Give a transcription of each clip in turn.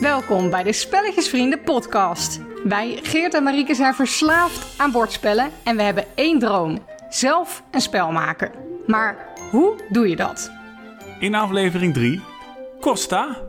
Welkom bij de Spelletjesvrienden podcast. Wij, Geert en Marieke, zijn verslaafd aan bordspellen en we hebben één droom. Zelf een spel maken. Maar hoe doe je dat? In aflevering 3, Costa.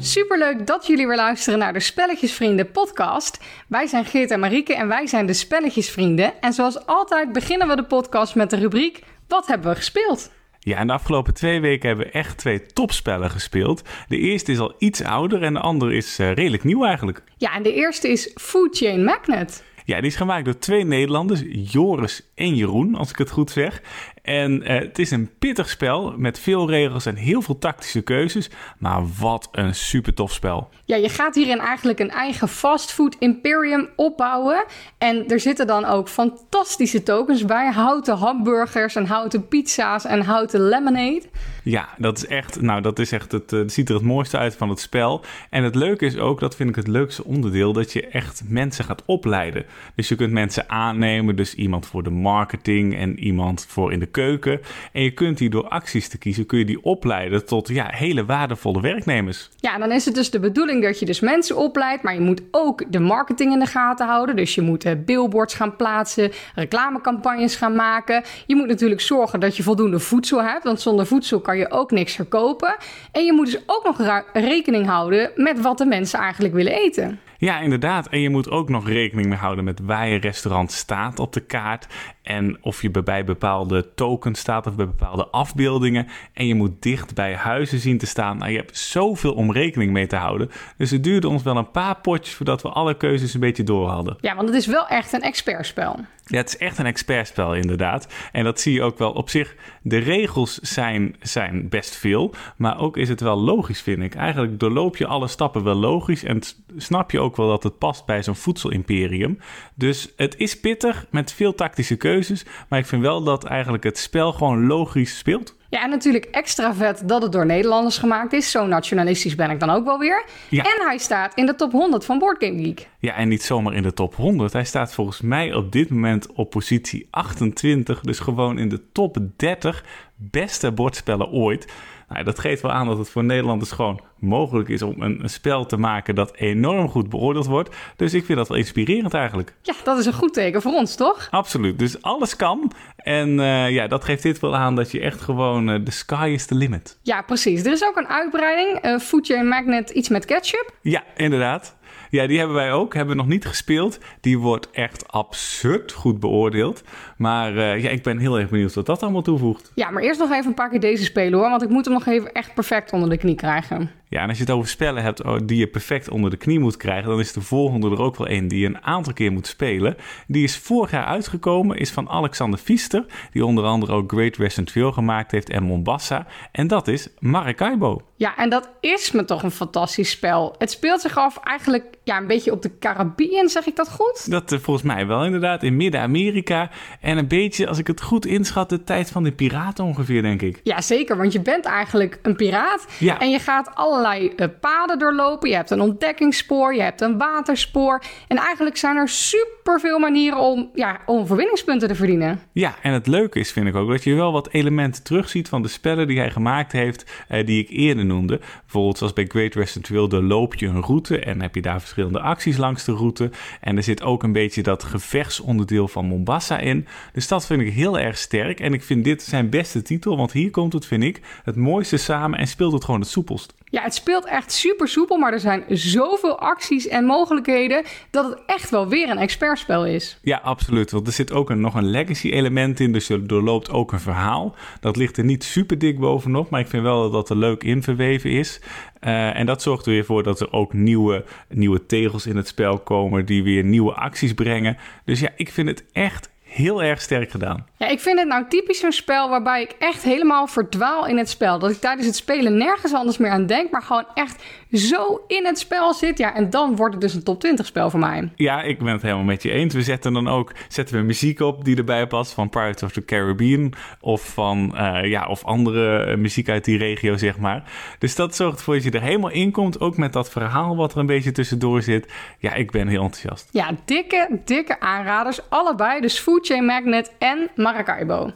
Superleuk dat jullie weer luisteren naar de Spelletjesvrienden podcast. Wij zijn Geert en Marieke en wij zijn de Spelletjesvrienden. En zoals altijd beginnen we de podcast met de rubriek Wat hebben we gespeeld? Ja, en de afgelopen twee weken hebben we echt twee topspellen gespeeld. De eerste is al iets ouder en de andere is eh, redelijk nieuw eigenlijk. Ja, en de eerste is Food Chain Magnet. Ja, die is gemaakt door twee Nederlanders, Joris en Jeroen, als ik het goed zeg. En eh, het is een pittig spel met veel regels en heel veel tactische keuzes. Maar wat een super tof spel. Ja, je gaat hierin eigenlijk een eigen fastfood imperium opbouwen. En er zitten dan ook fantastische tokens bij. Houten hamburgers en houten pizza's en houten lemonade. Ja, dat is echt, nou, dat is echt het, uh, ziet er het mooiste uit van het spel. En het leuke is ook, dat vind ik het leukste onderdeel, dat je echt mensen gaat opleiden. Dus je kunt mensen aannemen, dus iemand voor de marketing en iemand voor in de keuken. En je kunt die door acties te kiezen, kun je die opleiden tot ja, hele waardevolle werknemers. Ja, dan is het dus de bedoeling dat je dus mensen opleidt, maar je moet ook de marketing in de gaten houden. Dus je moet uh, billboards gaan plaatsen, reclamecampagnes gaan maken. Je moet natuurlijk zorgen dat je voldoende voedsel hebt, want zonder voedsel kan je ook niks verkopen. En je moet dus ook nog rekening houden met wat de mensen eigenlijk willen eten. Ja, inderdaad. En je moet ook nog rekening mee houden met waar je restaurant staat op de kaart. En of je bij bepaalde tokens staat of bij bepaalde afbeeldingen. En je moet dicht bij huizen zien te staan. Nou, je hebt zoveel om rekening mee te houden. Dus het duurde ons wel een paar potjes voordat we alle keuzes een beetje door hadden. Ja, want het is wel echt een expertspel. Ja, het is echt een expertspel inderdaad. En dat zie je ook wel op zich. De regels zijn, zijn best veel, maar ook is het wel logisch, vind ik. Eigenlijk doorloop je alle stappen wel logisch en snap je ook wel dat het past bij zo'n voedselimperium. Dus het is pittig met veel tactische keuzes, maar ik vind wel dat eigenlijk het spel gewoon logisch speelt. Ja, en natuurlijk extra vet dat het door Nederlanders gemaakt is. Zo nationalistisch ben ik dan ook wel weer. Ja. En hij staat in de top 100 van Board Game Geek. Ja, en niet zomaar in de top 100. Hij staat volgens mij op dit moment op positie 28. Dus gewoon in de top 30 beste bordspellen ooit. Nou, dat geeft wel aan dat het voor Nederlanders gewoon mogelijk is om een, een, spel te maken dat enorm goed beoordeeld wordt. Dus ik vind dat wel inspirerend eigenlijk. Ja, dat is een goed teken voor ons, toch? Absoluut. Dus alles kan. En uh, ja, dat geeft dit wel aan dat je echt gewoon de uh, sky is the limit. Ja, precies. Er is ook een uitbreiding. Uh, Foodje Magnet iets met ketchup. Ja, inderdaad. Ja, die hebben wij ook. Hebben we nog niet gespeeld. Die wordt echt absurd goed beoordeeld. Maar uh, ja, ik ben heel erg benieuwd wat dat allemaal toevoegt. Ja, maar eerst nog even een paar keer deze spelen hoor. Want ik moet hem nog even echt perfect onder de knie krijgen. Ja, en als je het over spellen hebt oh, die je perfect onder de knie moet krijgen, dan is de volgende er ook wel een die je een aantal keer moet spelen. Die is vorig jaar uitgekomen, is van Alexander Fiester, die onder andere ook Great Western Trail gemaakt heeft en Mombasa. En dat is Maracaibo. Ja, en dat is me toch een fantastisch spel. Het speelt zich af eigenlijk ja, een beetje op de Caribbean, zeg ik dat goed? Dat uh, volgens mij wel inderdaad, in Midden-Amerika. En een beetje, als ik het goed inschat, de tijd van de piraten ongeveer, denk ik. Ja, zeker, want je bent eigenlijk een piraat. Ja. En je gaat allerlei uh, paden doorlopen. Je hebt een ontdekkingsspoor, je hebt een waterspoor. En eigenlijk zijn er superveel manieren om, ja, om verwinningspunten te verdienen. Ja, en het leuke is, vind ik ook, dat je wel wat elementen terugziet van de spellen die hij gemaakt heeft, uh, die ik eerder noemde. Bijvoorbeeld zoals bij Great Western Trail, daar loop je een route en heb je daar verschillende acties langs de route. En er zit ook een beetje dat gevechtsonderdeel van Mombasa in. Dus dat vind ik heel erg sterk. En ik vind dit zijn beste titel, want hier komt het, vind ik, het mooiste samen en speelt het gewoon het soepelst. Ja, het speelt echt super soepel, maar er zijn zoveel acties en mogelijkheden dat het echt wel weer een expertspel is. Ja, absoluut. Want er zit ook een, nog een legacy element in, dus je doorloopt ook een verhaal. Dat ligt er niet super dik bovenop, maar ik vind wel dat dat er leuk in verweven is. Uh, en dat zorgt er weer voor dat er ook nieuwe, nieuwe tegels in het spel komen die weer nieuwe acties brengen. Dus ja, ik vind het echt heel erg sterk gedaan. Ja, ik vind het nou typisch zo'n spel waarbij ik echt helemaal verdwaal in het spel. Dat ik tijdens het spelen nergens anders meer aan denk, maar gewoon echt zo in het spel zit. Ja, en dan wordt het dus een top 20 spel voor mij. Ja, ik ben het helemaal met je eens. We zetten dan ook zetten we muziek op die erbij past van Pirates of the Caribbean of van uh, ja, of andere muziek uit die regio, zeg maar. Dus dat zorgt ervoor dat je er helemaal in komt, ook met dat verhaal wat er een beetje tussendoor zit. Ja, ik ben heel enthousiast. Ja, dikke, dikke aanraders. Allebei, dus Food Chain Magnet en Maracaibo.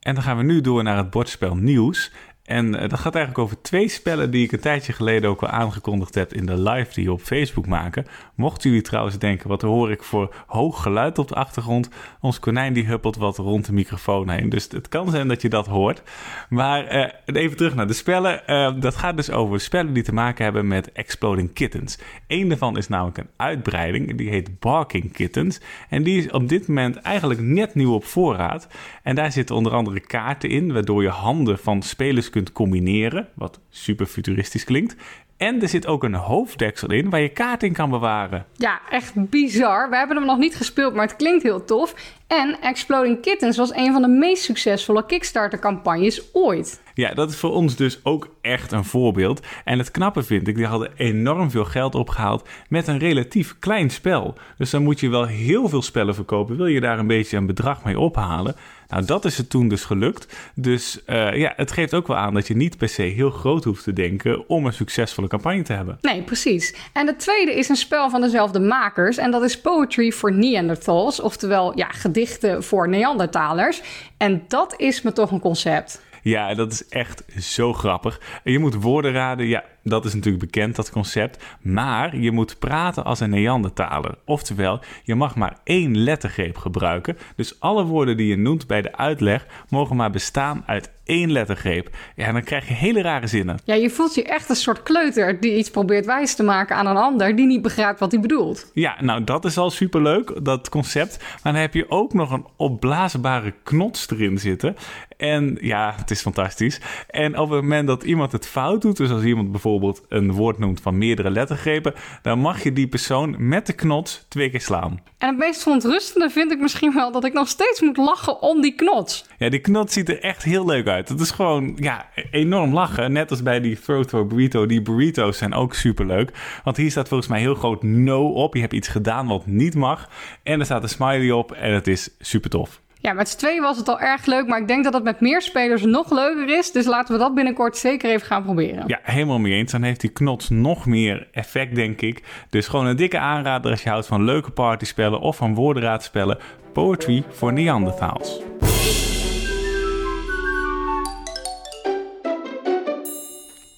En dan gaan we nu door naar het bordspel nieuws. En eh, dat gaat eigenlijk over twee spellen die ik een tijdje geleden ook al aangekondigd heb in de live die je op Facebook maken. Mochten jullie trouwens denken, wat hoor ik voor hoog geluid op de achtergrond? Ons konijn die huppelt wat rond de microfoon heen. Dus het kan zijn dat je dat hoort. Maar uh, even terug naar de spellen. Uh, dat gaat dus over spellen die te maken hebben met Exploding Kittens. Eén daarvan is namelijk een uitbreiding. Die heet Barking Kittens. En die is op dit moment eigenlijk net nieuw op voorraad. En daar zitten onder andere kaarten in, waardoor je handen van spelers kunt combineren. Wat super futuristisch klinkt. En er zit ook een hoofddeksel in waar je kaart in kan bewaren. Ja, echt bizar. We hebben hem nog niet gespeeld, maar het klinkt heel tof. En Exploding Kittens was een van de meest succesvolle Kickstarter-campagnes ooit. Ja, dat is voor ons dus ook echt een voorbeeld. En het knappe vind ik, die hadden enorm veel geld opgehaald met een relatief klein spel. Dus dan moet je wel heel veel spellen verkopen, wil je daar een beetje een bedrag mee ophalen. Nou, dat is het toen dus gelukt. Dus uh, ja, het geeft ook wel aan dat je niet per se heel groot hoeft te denken om een succesvolle campagne te hebben. Nee, precies. En het tweede is een spel van dezelfde makers en dat is Poetry for Neanderthals, oftewel ja, gedichten voor Neandertalers. En dat is me toch een concept. Ja, dat is echt zo grappig. Je moet woorden raden. Ja, dat is natuurlijk bekend, dat concept. Maar je moet praten als een Neandertaler. Oftewel, je mag maar één lettergreep gebruiken. Dus alle woorden die je noemt bij de uitleg mogen maar bestaan uit één lettergreep. Ja, dan krijg je hele rare zinnen. Ja, je voelt je echt een soort kleuter die iets probeert wijs te maken aan een ander die niet begrijpt wat hij bedoelt. Ja, nou dat is al superleuk, dat concept. Maar dan heb je ook nog een opblaasbare knots erin zitten. En ja, het is fantastisch. En op het moment dat iemand het fout doet, dus als iemand bijvoorbeeld een woord noemt van meerdere lettergrepen, dan mag je die persoon met de knots twee keer slaan. En het meest verontrustende vind ik misschien wel dat ik nog steeds moet lachen om die knots. Ja, die knots ziet er echt heel leuk uit. Het is gewoon ja, enorm lachen. Net als bij die Throat for Burrito. Die burritos zijn ook super leuk. Want hier staat volgens mij heel groot no op. Je hebt iets gedaan wat niet mag. En er staat een smiley op en het is super tof. Ja, met z'n tweeën was het al erg leuk, maar ik denk dat het met meer spelers nog leuker is. Dus laten we dat binnenkort zeker even gaan proberen. Ja, helemaal mee eens. Dan heeft die knots nog meer effect, denk ik. Dus gewoon een dikke aanrader als je houdt van leuke partyspellen of van woordenraadspellen. Poetry voor Neanderthals.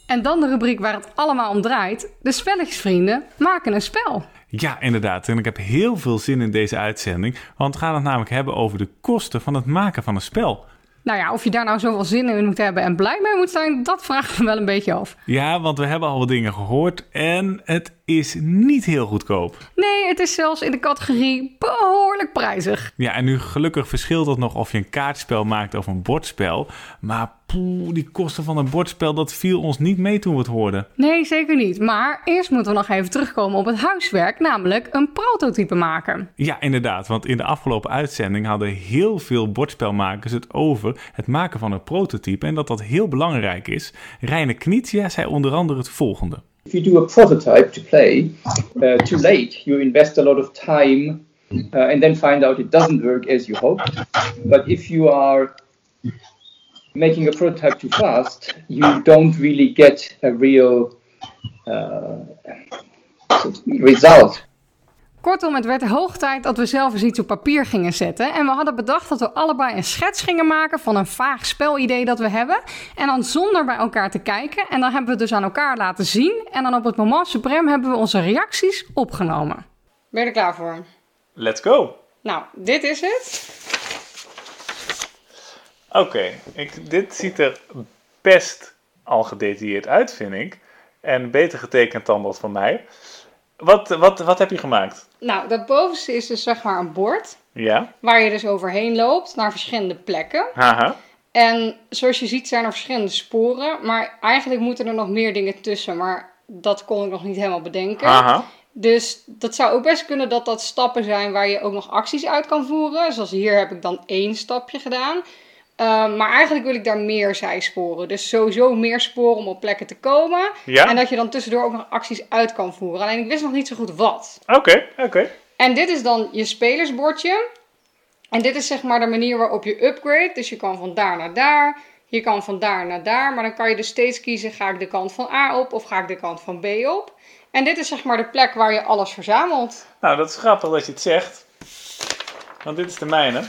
En dan de rubriek waar het allemaal om draait. De spelletjesvrienden maken een spel. Ja, inderdaad. En ik heb heel veel zin in deze uitzending. Want we gaan het namelijk hebben over de kosten van het maken van een spel. Nou ja, of je daar nou zoveel zin in moet hebben en blij mee moet zijn, dat vraag ik me wel een beetje af. Ja, want we hebben al wat dingen gehoord en het is niet heel goedkoop. Nee, het is zelfs in de categorie behoorlijk prijzig. Ja, en nu gelukkig verschilt dat nog of je een kaartspel maakt of een bordspel. Maar poeh, die kosten van een bordspel, dat viel ons niet mee toen we het hoorden. Nee, zeker niet. Maar eerst moeten we nog even terugkomen op het huiswerk, namelijk een prototype maken. Ja, inderdaad. Want in de afgelopen uitzending hadden heel veel bordspelmakers het over het maken van een prototype en dat dat heel belangrijk is. Reine Knizia zei onder andere het volgende. If you do a prototype to play, uh, too late, you invest a lot of time uh, and then find out it doesn't work as you hoped. But if you are making a prototype too fast, you don't really get a real uh, result. Kortom, het werd hoog tijd dat we zelf eens iets op papier gingen zetten. En we hadden bedacht dat we allebei een schets gingen maken van een vaag spelidee dat we hebben. En dan zonder bij elkaar te kijken. En dan hebben we het dus aan elkaar laten zien. En dan op het moment supreme hebben we onze reacties opgenomen. Ben je er klaar voor? Let's go! Nou, dit is het. Oké, dit ziet er best al gedetailleerd uit, vind ik. En beter getekend dan dat van mij. Wat, wat, wat heb je gemaakt? Nou, dat bovenste is dus zeg maar een bord. Ja. Waar je dus overheen loopt naar verschillende plekken. Haha. En zoals je ziet zijn er verschillende sporen. Maar eigenlijk moeten er nog meer dingen tussen. Maar dat kon ik nog niet helemaal bedenken. Haha. Dus dat zou ook best kunnen dat dat stappen zijn waar je ook nog acties uit kan voeren. Zoals hier heb ik dan één stapje gedaan. Uh, maar eigenlijk wil ik daar meer zijsporen. Dus sowieso meer sporen om op plekken te komen. Ja? En dat je dan tussendoor ook nog acties uit kan voeren. Alleen ik wist nog niet zo goed wat. Oké, oké. En dit is dan je spelersbordje. En dit is zeg maar de manier waarop je upgrade. Dus je kan van daar naar daar. Je kan van daar naar daar. Maar dan kan je dus steeds kiezen: ga ik de kant van A op of ga ik de kant van B op? En dit is zeg maar de plek waar je alles verzamelt. Nou, dat is grappig dat je het zegt. Want dit is de mijne.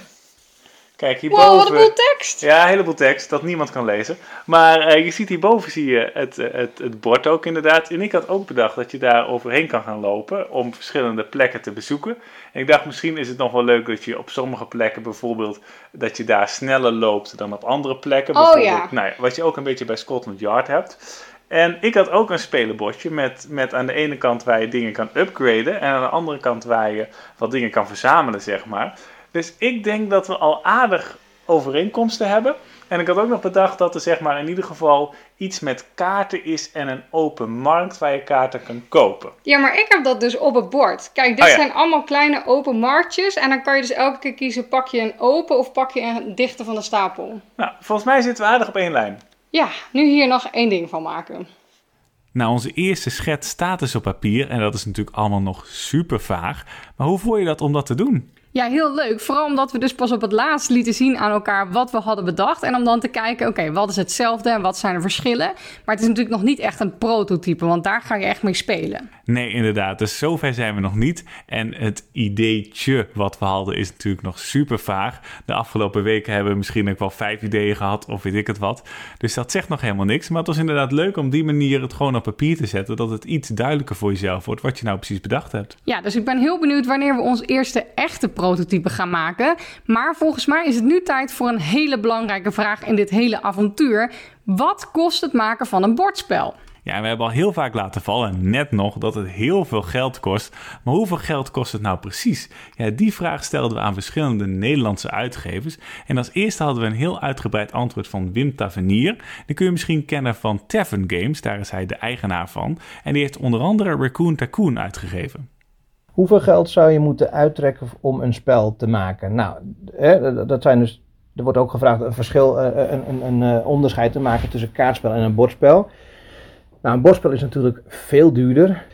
Kijk, hierboven... Wow, wat een boel tekst! Ja, een heleboel tekst dat niemand kan lezen. Maar uh, je ziet hierboven zie je het, het, het bord ook inderdaad. En ik had ook bedacht dat je daar overheen kan gaan lopen om verschillende plekken te bezoeken. En ik dacht misschien is het nog wel leuk dat je op sommige plekken bijvoorbeeld dat je daar sneller loopt dan op andere plekken. Oh ja. Nou ja, wat je ook een beetje bij Scotland Yard hebt. En ik had ook een spelenbordje met, met aan de ene kant waar je dingen kan upgraden en aan de andere kant waar je wat dingen kan verzamelen, zeg maar. Dus ik denk dat we al aardig overeenkomsten hebben. En ik had ook nog bedacht dat er zeg maar in ieder geval iets met kaarten is en een open markt waar je kaarten kan kopen. Ja, maar ik heb dat dus op het bord. Kijk, dit Oh ja. zijn allemaal kleine open marktjes. En dan kan je dus elke keer kiezen, pak je een open of pak je een dichte van de stapel. Nou, volgens mij zitten we aardig op één lijn. Ja, nu hier nog één ding van maken. Nou, onze eerste schets staat dus op papier en dat is natuurlijk allemaal nog super vaag. Maar hoe voel je dat om dat te doen? Ja, heel leuk. Vooral omdat we dus pas op het laatst lieten zien aan elkaar wat we hadden bedacht. En om dan te kijken, oké, wat is hetzelfde en wat zijn de verschillen. Maar het is natuurlijk nog niet echt een prototype, want daar ga je echt mee spelen. Nee, inderdaad. Dus zover zijn we nog niet. En het ideetje wat we hadden is natuurlijk nog super vaag. De afgelopen weken hebben we misschien ook wel vijf ideeën gehad of weet ik het wat. Dus dat zegt nog helemaal niks. Maar het was inderdaad leuk om die manier het gewoon op papier te zetten. Dat het iets duidelijker voor jezelf wordt wat je nou precies bedacht hebt. Ja, dus ik ben heel benieuwd wanneer we ons eerste echte prototype gaan maken. Maar volgens mij is het nu tijd voor een hele belangrijke vraag in dit hele avontuur. Wat kost het maken van een bordspel? Ja, we hebben al heel vaak laten vallen, net nog, dat het heel veel geld kost. Maar hoeveel geld kost het nou precies? Ja, die vraag stelden we aan verschillende Nederlandse uitgevers. En als eerste hadden we een heel uitgebreid antwoord van Wim Tavernier. Die kun je misschien kennen van Tavern Games, daar is hij de eigenaar van. En die heeft onder andere Raccoon Tycoon uitgegeven. Hoeveel geld zou je moeten uittrekken om een spel te maken? Nou, hè, dat zijn dus. Er wordt ook gevraagd een verschil, eh, een, een, een eh, onderscheid te maken tussen kaartspel en een bordspel. Nou, een bordspel is natuurlijk veel duurder.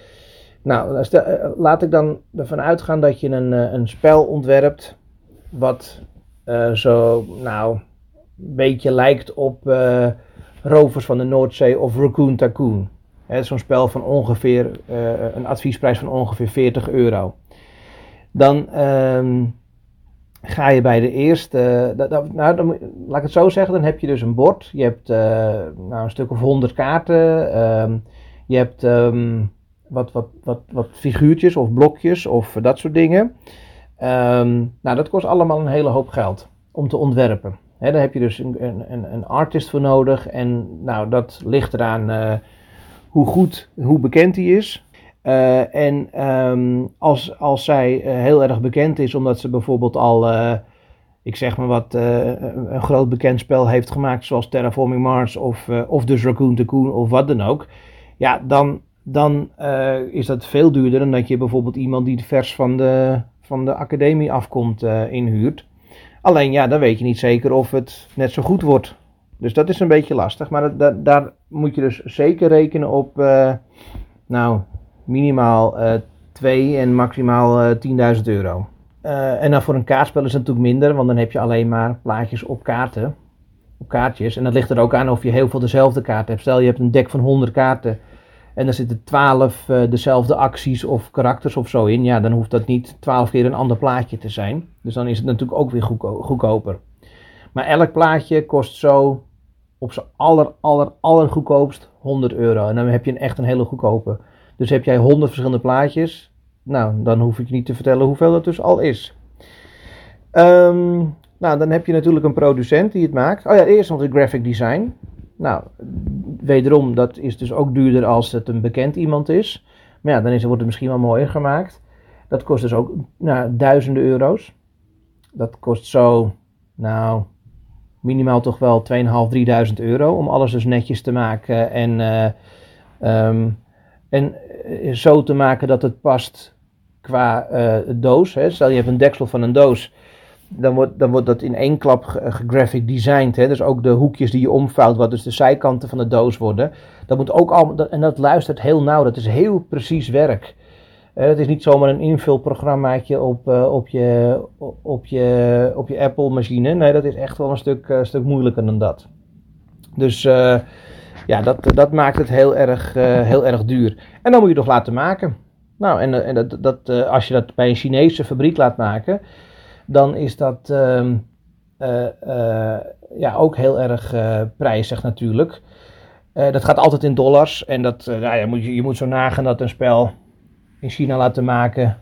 Nou, eh, laat ik dan ervan uitgaan dat je een, eh, een spel ontwerpt. wat eh, zo, nou, een beetje lijkt op eh, Rovers van de Noordzee of Raccoon Tycoon. Zo'n spel van ongeveer, eh, een adviesprijs van ongeveer 40 euro. Dan ehm, ga je bij de eerste, dat- nou, dan, laat ik het zo zeggen, dan heb je dus een bord. Je hebt eh, nou, een stuk of 100 kaarten. ehm, je hebt ehm, wat, wat, wat, wat figuurtjes of blokjes of dat soort dingen. Nou, dat kost allemaal een hele hoop geld om te ontwerpen. Hè, daar heb je dus een, een, een- artist voor nodig. En nou, dat ligt eraan eh, hoe goed, hoe bekend hij is. Eh, en ehm, als, als zij eh, heel erg bekend is, omdat ze bijvoorbeeld al, eh, ik zeg maar wat, een, groot bekend spel heeft gemaakt, zoals Terraforming Mars of, of dus Raccoon Tycoon of wat dan ook. Ja, dan, dan is dat veel duurder dan dat je bijvoorbeeld iemand die vers van de, van de academie afkomt inhuurt. Alleen ja, dan weet je niet zeker of het net zo goed wordt. Dus dat is een beetje lastig. Maar dat, daar moet je dus zeker rekenen op, eh, nou, minimaal eh 2 en maximaal eh 10.000 euro. En dan voor een kaartspel is het natuurlijk minder, want dan heb je alleen maar plaatjes op kaarten. Op kaartjes. En dat ligt er ook aan of je heel veel dezelfde kaarten hebt. Stel je hebt een deck van 100 kaarten en er zitten 12 eh, dezelfde acties of karakters of zo in. Ja, dan hoeft dat niet 12 keer een ander plaatje te zijn. Dus dan is het natuurlijk ook weer goedko- goedkoper. Maar elk plaatje kost zo op zijn aller, aller, aller goedkoopst 100 euro. En dan heb je een, echt een hele goedkope. Dus heb jij 100 verschillende plaatjes. Nou, dan hoef ik je niet te vertellen hoeveel dat dus al is. Ehm, nou, dan heb je natuurlijk een producent die het maakt. Oh ja, eerst nog de graphic design. Nou, wederom, dat is dus ook duurder als het een bekend iemand is. Maar ja, dan is, wordt het misschien wel mooier gemaakt. Dat kost dus ook nou, duizenden euro's. Dat kost zo, nou, minimaal toch wel 2.500, 3.000 euro om alles dus netjes te maken en, eh, ehm, en eh, zo te maken dat het past qua eh, doos. Hè. Stel je hebt een deksel van een doos, dan wordt, dan wordt dat in één klap ge- gegraphic designed. Hè. Dus ook de hoekjes die je omvouwt, wat dus de zijkanten van de doos worden. Dat moet ook dat- en dat luistert heel nauw, dat is heel precies werk. Het is niet zomaar een invulprogrammaatje op, eh, op, je, op, je, op je Apple machine. Nee, dat is echt wel een stuk, eh, stuk moeilijker dan dat. Dus eh, ja, dat, dat maakt het heel erg, heel erg duur. En dan moet je het nog laten maken. Nou, en, en dat, dat, als je dat bij een Chinese fabriek laat maken, dan is dat, ehm, ja, ook heel erg prijzig natuurlijk. dat gaat altijd in dollars. En dat, nou ja, moet je, je moet zo nagaan dat een spel in China laten maken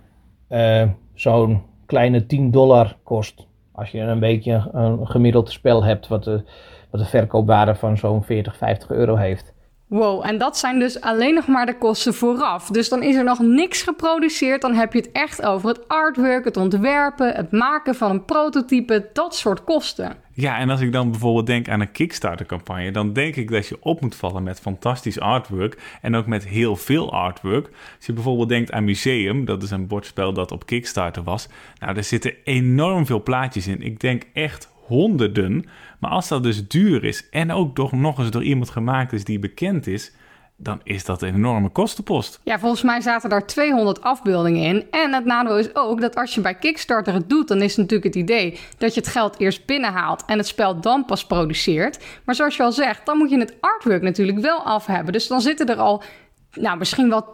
zo'n kleine 10 dollar kost. Als je een beetje een gemiddeld spel hebt wat de, wat de verkoopwaarde van zo'n 40, 50 euro heeft. Wow, en dat zijn dus alleen nog maar de kosten vooraf. Dus dan is er nog niks geproduceerd. Dan heb je het echt over het artwork, het ontwerpen, het maken van een prototype, dat soort kosten. Ja, en als ik dan bijvoorbeeld denk aan een Kickstarter-campagne, dan denk ik dat je op moet vallen met fantastisch artwork en ook met heel veel artwork. Als je bijvoorbeeld denkt aan Museum, dat is een bordspel dat op Kickstarter was. Nou, daar zitten enorm veel plaatjes in. Ik denk echt honderden. Maar als dat dus duur is en ook toch nog eens door iemand gemaakt is die bekend is, dan is dat een enorme kostenpost. Ja, volgens mij zaten daar 200 afbeeldingen in. En het nadeel is ook dat als je bij Kickstarter het doet, dan is natuurlijk het idee dat je het geld eerst binnenhaalt en het spel dan pas produceert. Maar zoals je al zegt, dan moet je het artwork natuurlijk wel af hebben. Dus dan zitten er al nou, misschien wel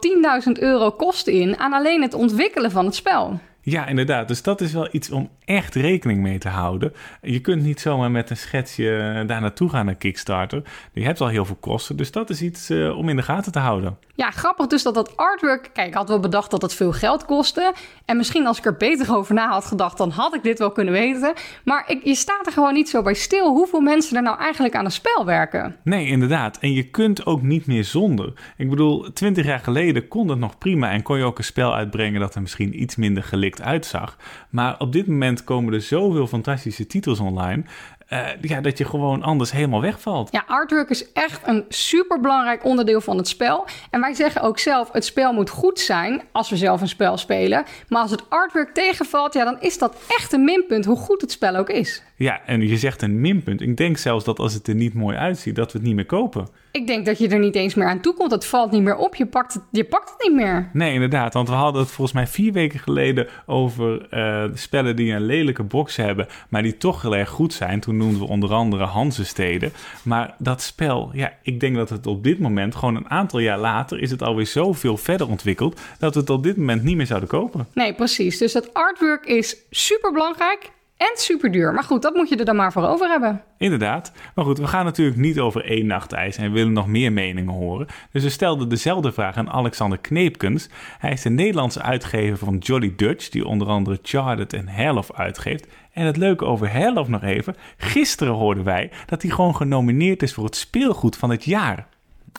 10.000 euro kosten in aan alleen het ontwikkelen van het spel. Ja, inderdaad. Dus dat is wel iets om echt rekening mee te houden. Je kunt niet zomaar met een schetsje eh, daar naartoe gaan naar Kickstarter. Je hebt al heel veel kosten, dus dat is iets uh, om in de gaten te houden. Ja, grappig dus dat dat artwork... Kijk, ik had wel bedacht dat het veel geld kostte. En misschien als ik er beter over na had gedacht... dan had ik dit wel kunnen weten. Maar ik, je staat er gewoon niet zo bij stil... hoeveel mensen er nou eigenlijk aan een spel werken. Nee, inderdaad. En je kunt ook niet meer zonder. Ik bedoel, twintig jaar geleden kon dat nog prima... en kon je ook een spel uitbrengen dat er misschien iets minder gelikt uitzag. Maar op dit moment komen er zoveel fantastische titels online. Uh, ja, dat je gewoon anders helemaal wegvalt. Ja, artwork is echt een super belangrijk onderdeel van het spel. En wij zeggen ook zelf: het spel moet goed zijn als we zelf een spel spelen. Maar als het artwork tegenvalt, ja, dan is dat echt een minpunt, hoe goed het spel ook is. Ja, en je zegt een minpunt. Ik denk zelfs dat als het er niet mooi uitziet, dat we het niet meer kopen. Ik denk dat je er niet eens meer aan toe komt. Het valt niet meer op. Je pakt het, je pakt het niet meer. Nee, inderdaad. Want we hadden het volgens mij vier weken geleden over uh, spellen die een lelijke box hebben, maar die toch heel erg goed zijn. Toen noemden we onder andere Hansensteden. Maar dat spel, ja, ik denk dat het op dit moment, gewoon een aantal jaar later, is het alweer zoveel verder ontwikkeld, dat we het op dit moment niet meer zouden kopen. Nee, precies. Dus dat artwork is super belangrijk en super duur. Maar goed, dat moet je er dan maar voor over hebben. Inderdaad. Maar goed, we gaan natuurlijk niet over één nacht ijs en we willen nog meer meningen horen. Dus we stelden dezelfde vraag aan Alexander Kneepkens. Hij is de Nederlandse uitgever van Jolly Dutch, die onder andere Charted en Herlof uitgeeft. En het leuke over Herlof nog even. Gisteren hoorden wij dat hij gewoon genomineerd is voor het speelgoed van het jaar.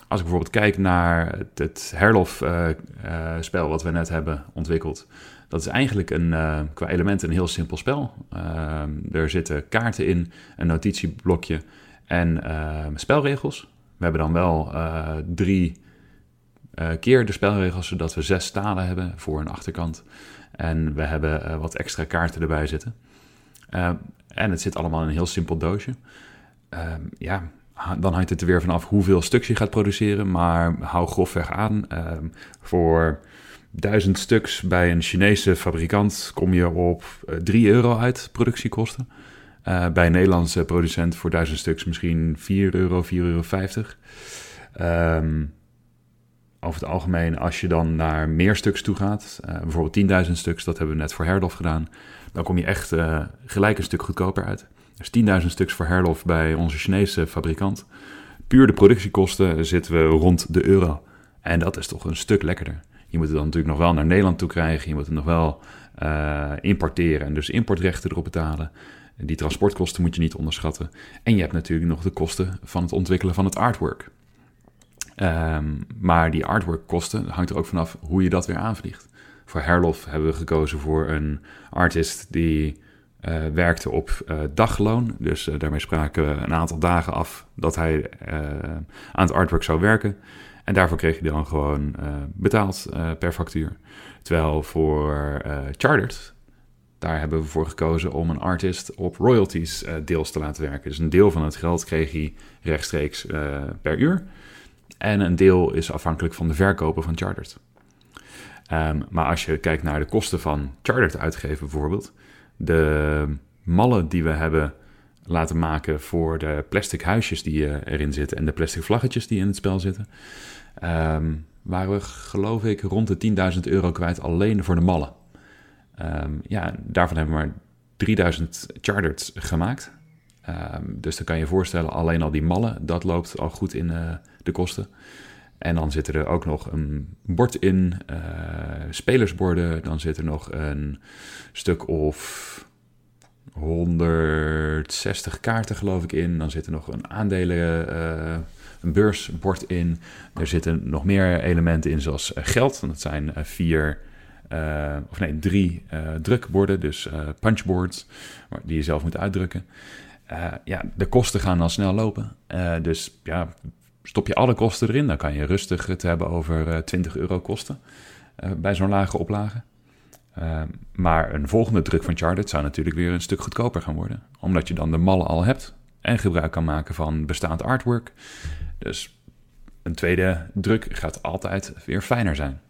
Als ik bijvoorbeeld kijk naar het, Herlof-spel uh, uh, wat we net hebben ontwikkeld dat is eigenlijk een, uh, qua elementen een heel simpel spel. Uh, er zitten kaarten in, een notitieblokje en uh, spelregels. We hebben dan wel eh, drie keer de spelregels, zodat we zes stalen hebben voor een achterkant. En we hebben wat extra kaarten erbij zitten. en het zit allemaal in een heel simpel doosje. Ja, dan hangt het er weer vanaf hoeveel stuks je gaat produceren. Maar hou grofweg aan. Voor duizend stuks bij een Chinese fabrikant kom je op 3 eh, euro uit productiekosten. Uh, bij een Nederlandse producent voor duizend stuks misschien 4 euro, 4,50 euro. Um, over het algemeen, als je dan naar meer stuks toe gaat, uh, bijvoorbeeld 10.000 stuks, dat hebben we net voor Herlof gedaan, dan kom je echt gelijk een stuk goedkoper uit. Dus 10.000 stuks voor Herlof bij onze Chinese fabrikant. Puur de productiekosten zitten we rond de euro. En dat is toch een stuk lekkerder. Je moet het dan natuurlijk nog wel naar Nederland toe krijgen. Je moet het nog wel uh, importeren en dus importrechten erop betalen. Die transportkosten moet je niet onderschatten. En je hebt natuurlijk nog de kosten van het ontwikkelen van het artwork. Um, maar die artwork-kosten hangt er ook vanaf hoe je dat weer aanvliegt. Voor Herlof hebben we gekozen voor een artist die uh, werkte op uh, dagloon. Dus daarmee spraken we een aantal dagen af dat hij aan het artwork zou werken. En daarvoor kreeg je dan gewoon uh, betaald uh, per factuur. Terwijl voor uh, Chartered, daar hebben we voor gekozen om een artist op royalties deels te laten werken. Dus een deel van het geld kreeg hij rechtstreeks per uur. En een deel is afhankelijk van de verkopen van Chartered. Um, maar als je kijkt naar de kosten van Chartered uitgeven bijvoorbeeld, de mallen die we hebben laten maken voor de plastic huisjes die erin zitten en de plastic vlaggetjes die in het spel zitten, um, waren we, geloof ik, rond de 10.000 euro kwijt alleen voor de mallen. Um, ja, daarvan hebben we maar 3000 chartered gemaakt. Ehm, dus dan kan je je voorstellen, alleen al die mallen, dat loopt al goed in eh, de kosten. En dan zit er ook nog een bord in, eh, spelersborden. Dan zit er nog een stuk of 160 kaarten, geloof ik, in. Dan zit er nog een aandelen, eh, een beursbord in. Er zitten nog meer elementen in, zoals eh, geld. Dat zijn eh, vier, of nee, drie drukborden, dus punchboards, die je zelf moet uitdrukken. Ja, de kosten gaan dan snel lopen. Dus ja, stop je alle kosten erin, dan kan je rustig het hebben over eh, 20 euro kosten bij zo'n lage oplage. Eh, maar een volgende druk van Charted zou natuurlijk weer een stuk goedkoper gaan worden. Omdat je dan de mallen al hebt en gebruik kan maken van bestaand artwork. Dus een tweede druk gaat altijd weer fijner zijn.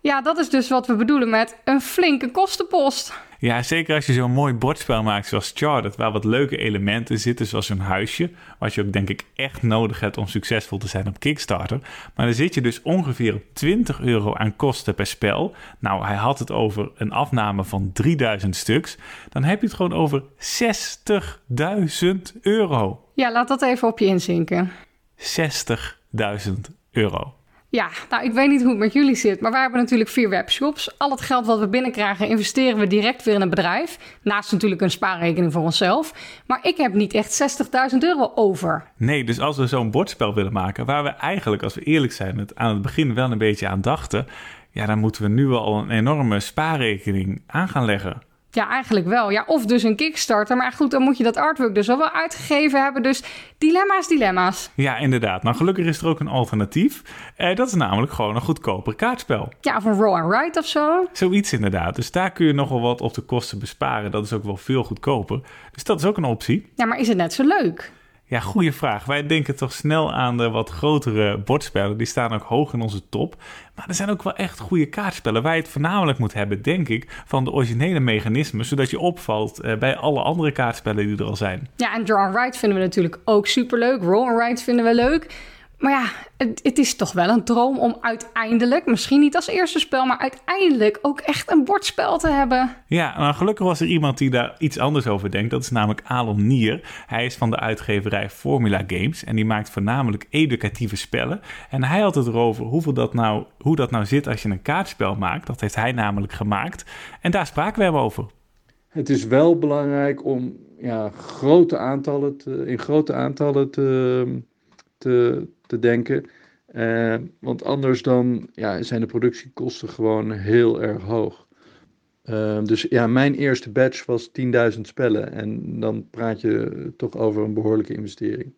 Ja, dat is dus wat we bedoelen met een flinke kostenpost. Ja, zeker als je zo'n mooi bordspel maakt zoals Charted, waar wat leuke elementen zitten, zoals een huisje, wat je ook denk ik echt nodig hebt om succesvol te zijn op Kickstarter. Maar dan zit je dus ongeveer op 20 euro aan kosten per spel. Nou, hij had het over een afname van 3000 stuks. Dan heb je het gewoon over 60.000 euro. Ja, laat dat even op je inzinken. 60.000 euro. Ja, nou, ik weet niet hoe het met jullie zit, maar wij hebben natuurlijk vier webshops. Al het geld wat we binnenkrijgen investeren we direct weer in een bedrijf. Naast natuurlijk een spaarrekening voor onszelf. Maar ik heb niet echt 60.000 euro over. Nee, dus als we zo'n bordspel willen maken, waar we eigenlijk, als we eerlijk zijn, het aan het begin wel een beetje aan dachten, ja, dan moeten we nu al een enorme spaarrekening aan gaan leggen. Ja, eigenlijk wel. Ja, of dus een Kickstarter. Maar goed, dan moet je dat artwork dus al wel uitgegeven hebben. Dus dilemma's, dilemma's. Ja, inderdaad. Maar gelukkig is er ook een alternatief. Eh, dat is namelijk gewoon een goedkoper kaartspel. Ja, of een roll and write of zo. Zoiets inderdaad. Dus daar kun je nogal wat op de kosten besparen. Dat is ook wel veel goedkoper. Dus dat is ook een optie. Ja, maar is het net zo leuk? Ja, goede vraag. Wij denken toch snel aan de wat grotere bordspellen. Die staan ook hoog in onze top. Maar er zijn ook wel echt goede kaartspellen. Waar je het voornamelijk moet hebben, denk ik, van de originele mechanismen. Zodat je opvalt eh, bij alle andere kaartspellen die er al zijn. Ja, en draw and write vinden we natuurlijk ook superleuk. Roll and write vinden we leuk. Maar ja, het, het is toch wel een droom om uiteindelijk, misschien niet als eerste spel, maar uiteindelijk ook echt een bordspel te hebben. Ja, nou, gelukkig was er iemand die daar iets anders over denkt. Dat is namelijk Alon Nier. Hij is van de uitgeverij Formula Games en die maakt voornamelijk educatieve spellen. En hij had het erover hoeveel dat nou, hoe dat nou zit als je een kaartspel maakt. Dat heeft hij namelijk gemaakt. En daar spraken we hem over. Het is wel belangrijk om ja, grote aantallen te, in grote aantallen te, te, te denken. Eh, want anders dan ja, zijn de productiekosten gewoon heel erg hoog. Eh, dus ja, mijn eerste batch was 10.000 spellen. En dan praat je toch over een behoorlijke investering.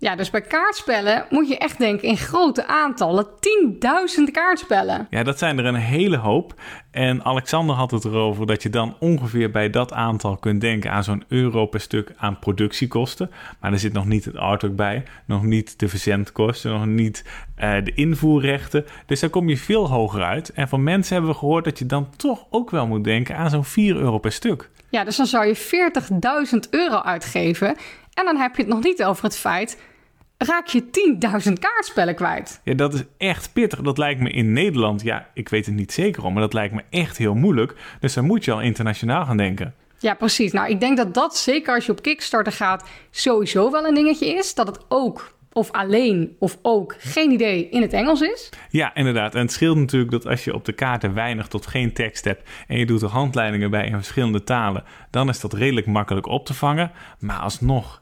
Ja, dus bij kaartspellen moet je echt denken in grote aantallen. 10.000 kaartspellen. Ja, dat zijn er een hele hoop. En Alexander had het erover dat je dan ongeveer bij dat aantal kunt denken aan zo'n euro per stuk aan productiekosten. Maar er zit nog niet het artwork bij, nog niet de verzendkosten, nog niet eh, de invoerrechten. Dus daar kom je veel hoger uit. En van mensen hebben we gehoord dat je dan toch ook wel moet denken aan zo'n 4 euro per stuk. Ja, dus dan zou je 40.000 euro uitgeven. En dan heb je het nog niet over het feit. Raak je 10.000 kaartspellen kwijt? Ja, dat is echt pittig. Dat lijkt me in Nederland, ja, ik weet het niet zeker om, maar dat lijkt me echt heel moeilijk. Dus dan moet je al internationaal gaan denken. Ja, precies. Nou, ik denk dat dat zeker als je op Kickstarter gaat sowieso wel een dingetje is. Dat het ook of alleen of ook geen idee in het Engels is. Ja, inderdaad. En het scheelt natuurlijk dat als je op de kaarten weinig tot geen tekst hebt en je doet er handleidingen bij in verschillende talen, dan is dat redelijk makkelijk op te vangen. Maar alsnog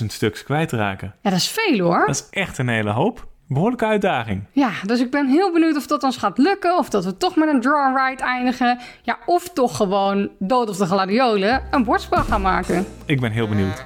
10.000 stuks kwijtraken. Ja, dat is veel hoor. Dat is echt een hele hoop. Behoorlijke uitdaging. Ja, dus ik ben heel benieuwd of dat ons gaat lukken. Of dat we toch met een draw write eindigen. Ja, of toch gewoon dood of de gladiolen een bordspel gaan maken. Ik ben heel benieuwd.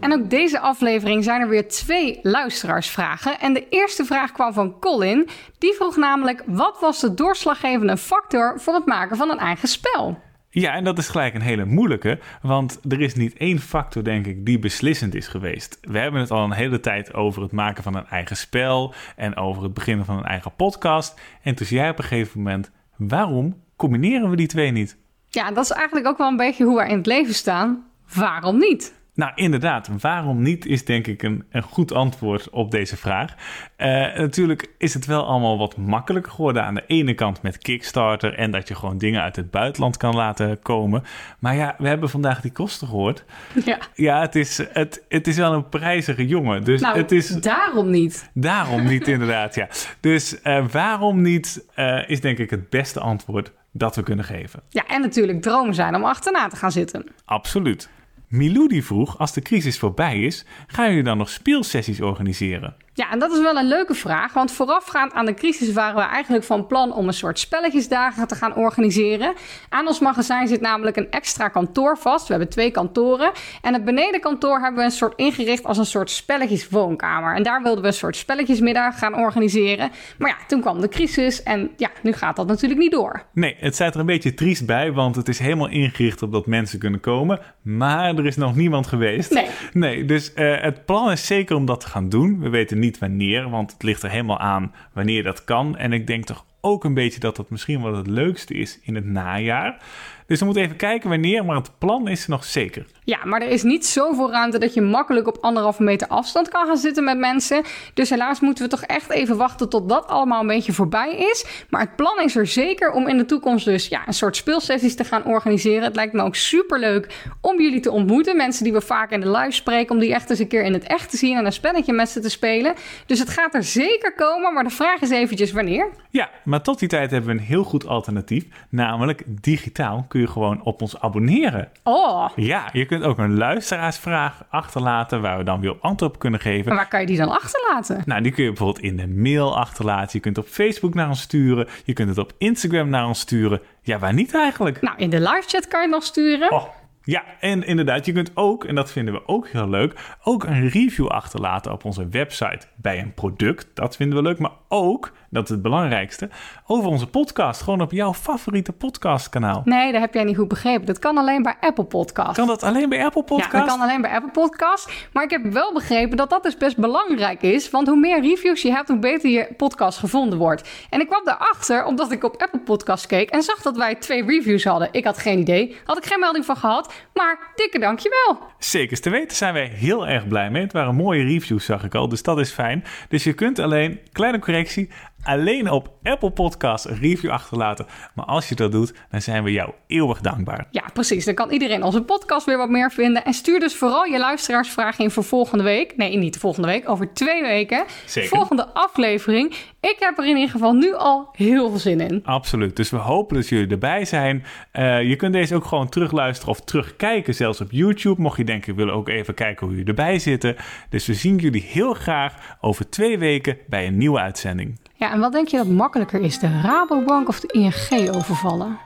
En ook deze aflevering zijn er weer twee luisteraarsvragen. En de eerste vraag kwam van Colin. Die vroeg namelijk: wat was de doorslaggevende factor voor het maken van een eigen spel? Ja, en dat is gelijk een hele moeilijke, want er is niet één factor, denk ik, die beslissend is geweest. We hebben het al een hele tijd over het maken van een eigen spel en over het beginnen van een eigen podcast. En toen zei jij op een gegeven moment, waarom combineren we die twee niet? Ja, dat is eigenlijk ook wel een beetje hoe wij in het leven staan. Waarom niet? Nou, inderdaad. Waarom niet is denk ik een, een goed antwoord op deze vraag. Uh, natuurlijk is het wel allemaal wat makkelijker geworden aan de ene kant met Kickstarter en dat je gewoon dingen uit het buitenland kan laten komen. Maar ja, we hebben vandaag die kosten gehoord. Ja, Ja, het is, het, het is wel een prijzige jongen. Dus nou, het is daarom niet. daarom niet inderdaad, ja. Dus eh, waarom niet eh, is denk ik het beste antwoord dat we kunnen geven. Ja, en natuurlijk dromen zijn om achterna te gaan zitten. Absoluut. Milou die vroeg, als de crisis voorbij is, gaan jullie dan nog speelsessies organiseren? Ja, en dat is wel een leuke vraag, want voorafgaand aan de crisis waren we eigenlijk van plan om een soort spelletjesdagen te gaan organiseren. Aan ons magazijn zit namelijk een extra kantoor vast. We hebben twee kantoren. En het benedenkantoor hebben we een soort ingericht als een soort spelletjeswoonkamer. En daar wilden we een soort spelletjesmiddag gaan organiseren. Maar ja, toen kwam de crisis en ja, nu gaat dat natuurlijk niet door. Nee, het staat er een beetje triest bij, want het is helemaal ingericht op dat mensen kunnen komen. Maar er is nog niemand geweest. Nee. Nee, dus eh, het plan is zeker om dat te gaan doen. We weten niet wanneer, want het ligt er helemaal aan wanneer dat kan. En ik denk toch ook een beetje dat dat misschien wel het leukste is in het najaar. Dus we moeten even kijken wanneer, maar het plan is nog zeker. Ja, maar er is niet zoveel ruimte dat je makkelijk op anderhalve meter afstand kan gaan zitten met mensen. Dus helaas moeten we toch echt even wachten tot dat allemaal een beetje voorbij is. Maar het plan is er zeker om in de toekomst dus ja, een soort speelsessies te gaan organiseren. Het lijkt me ook super leuk om jullie te ontmoeten. Mensen die we vaak in de live spreken, om die echt eens een keer in het echt te zien en een spelletje met ze te spelen. Dus het gaat er zeker komen, maar de vraag is eventjes wanneer. Ja, maar tot die tijd hebben we een heel goed alternatief. Namelijk digitaal kun je gewoon op ons abonneren. Oh, Ja, je kunt ook een luisteraarsvraag achterlaten waar we dan weer antwoord op kunnen geven. maar waar kan je die dan achterlaten? Nou, die kun je bijvoorbeeld in de mail achterlaten. Je kunt op Facebook naar ons sturen. Je kunt het op Instagram naar ons sturen. Ja, waar niet eigenlijk? Nou, in de live chat kan je het nog sturen. Oh, ja, en inderdaad, je kunt ook, en dat vinden we ook heel leuk, ook een review achterlaten op onze website bij een product. Dat vinden we leuk, maar ook, dat is het belangrijkste, over onze podcast. Gewoon op jouw favoriete podcastkanaal. Nee, dat heb jij niet goed begrepen. Dat kan alleen bij Apple Podcast. Kan dat alleen bij Apple Podcast? Ja, dat kan alleen bij Apple Podcast. Maar ik heb wel begrepen dat dat dus best belangrijk is. Want hoe meer reviews je hebt, hoe beter je podcast gevonden wordt. En ik kwam daarachter omdat ik op Apple Podcast keek en zag dat wij twee reviews hadden. Ik had geen idee, had ik geen melding van gehad. Maar dikke dankjewel. Zeker te weten zijn wij heel erg blij mee. Het waren mooie reviews, zag ik al, dus dat is fijn. Dus je kunt alleen, kleine correctie, alleen op Apple Podcast een review achterlaten. Maar als je dat doet, dan zijn we jou eeuwig dankbaar. Ja, precies. Dan kan iedereen onze podcast weer wat meer vinden. En stuur dus vooral je luisteraarsvragen in voor volgende week. Nee, niet volgende week, over twee weken. Zeker. Volgende aflevering. Ik heb er in ieder geval nu al heel veel zin in. Absoluut. Dus we hopen dat jullie erbij zijn. Eh, je kunt deze ook gewoon terugluisteren of terugkijken, zelfs op YouTube. Mocht je denken, ik wil ook even kijken hoe jullie erbij zitten. Dus we zien jullie heel graag over twee weken bij een nieuwe uitzending. Ja, en wat denk je dat makkelijker is, de Rabobank of de ING overvallen?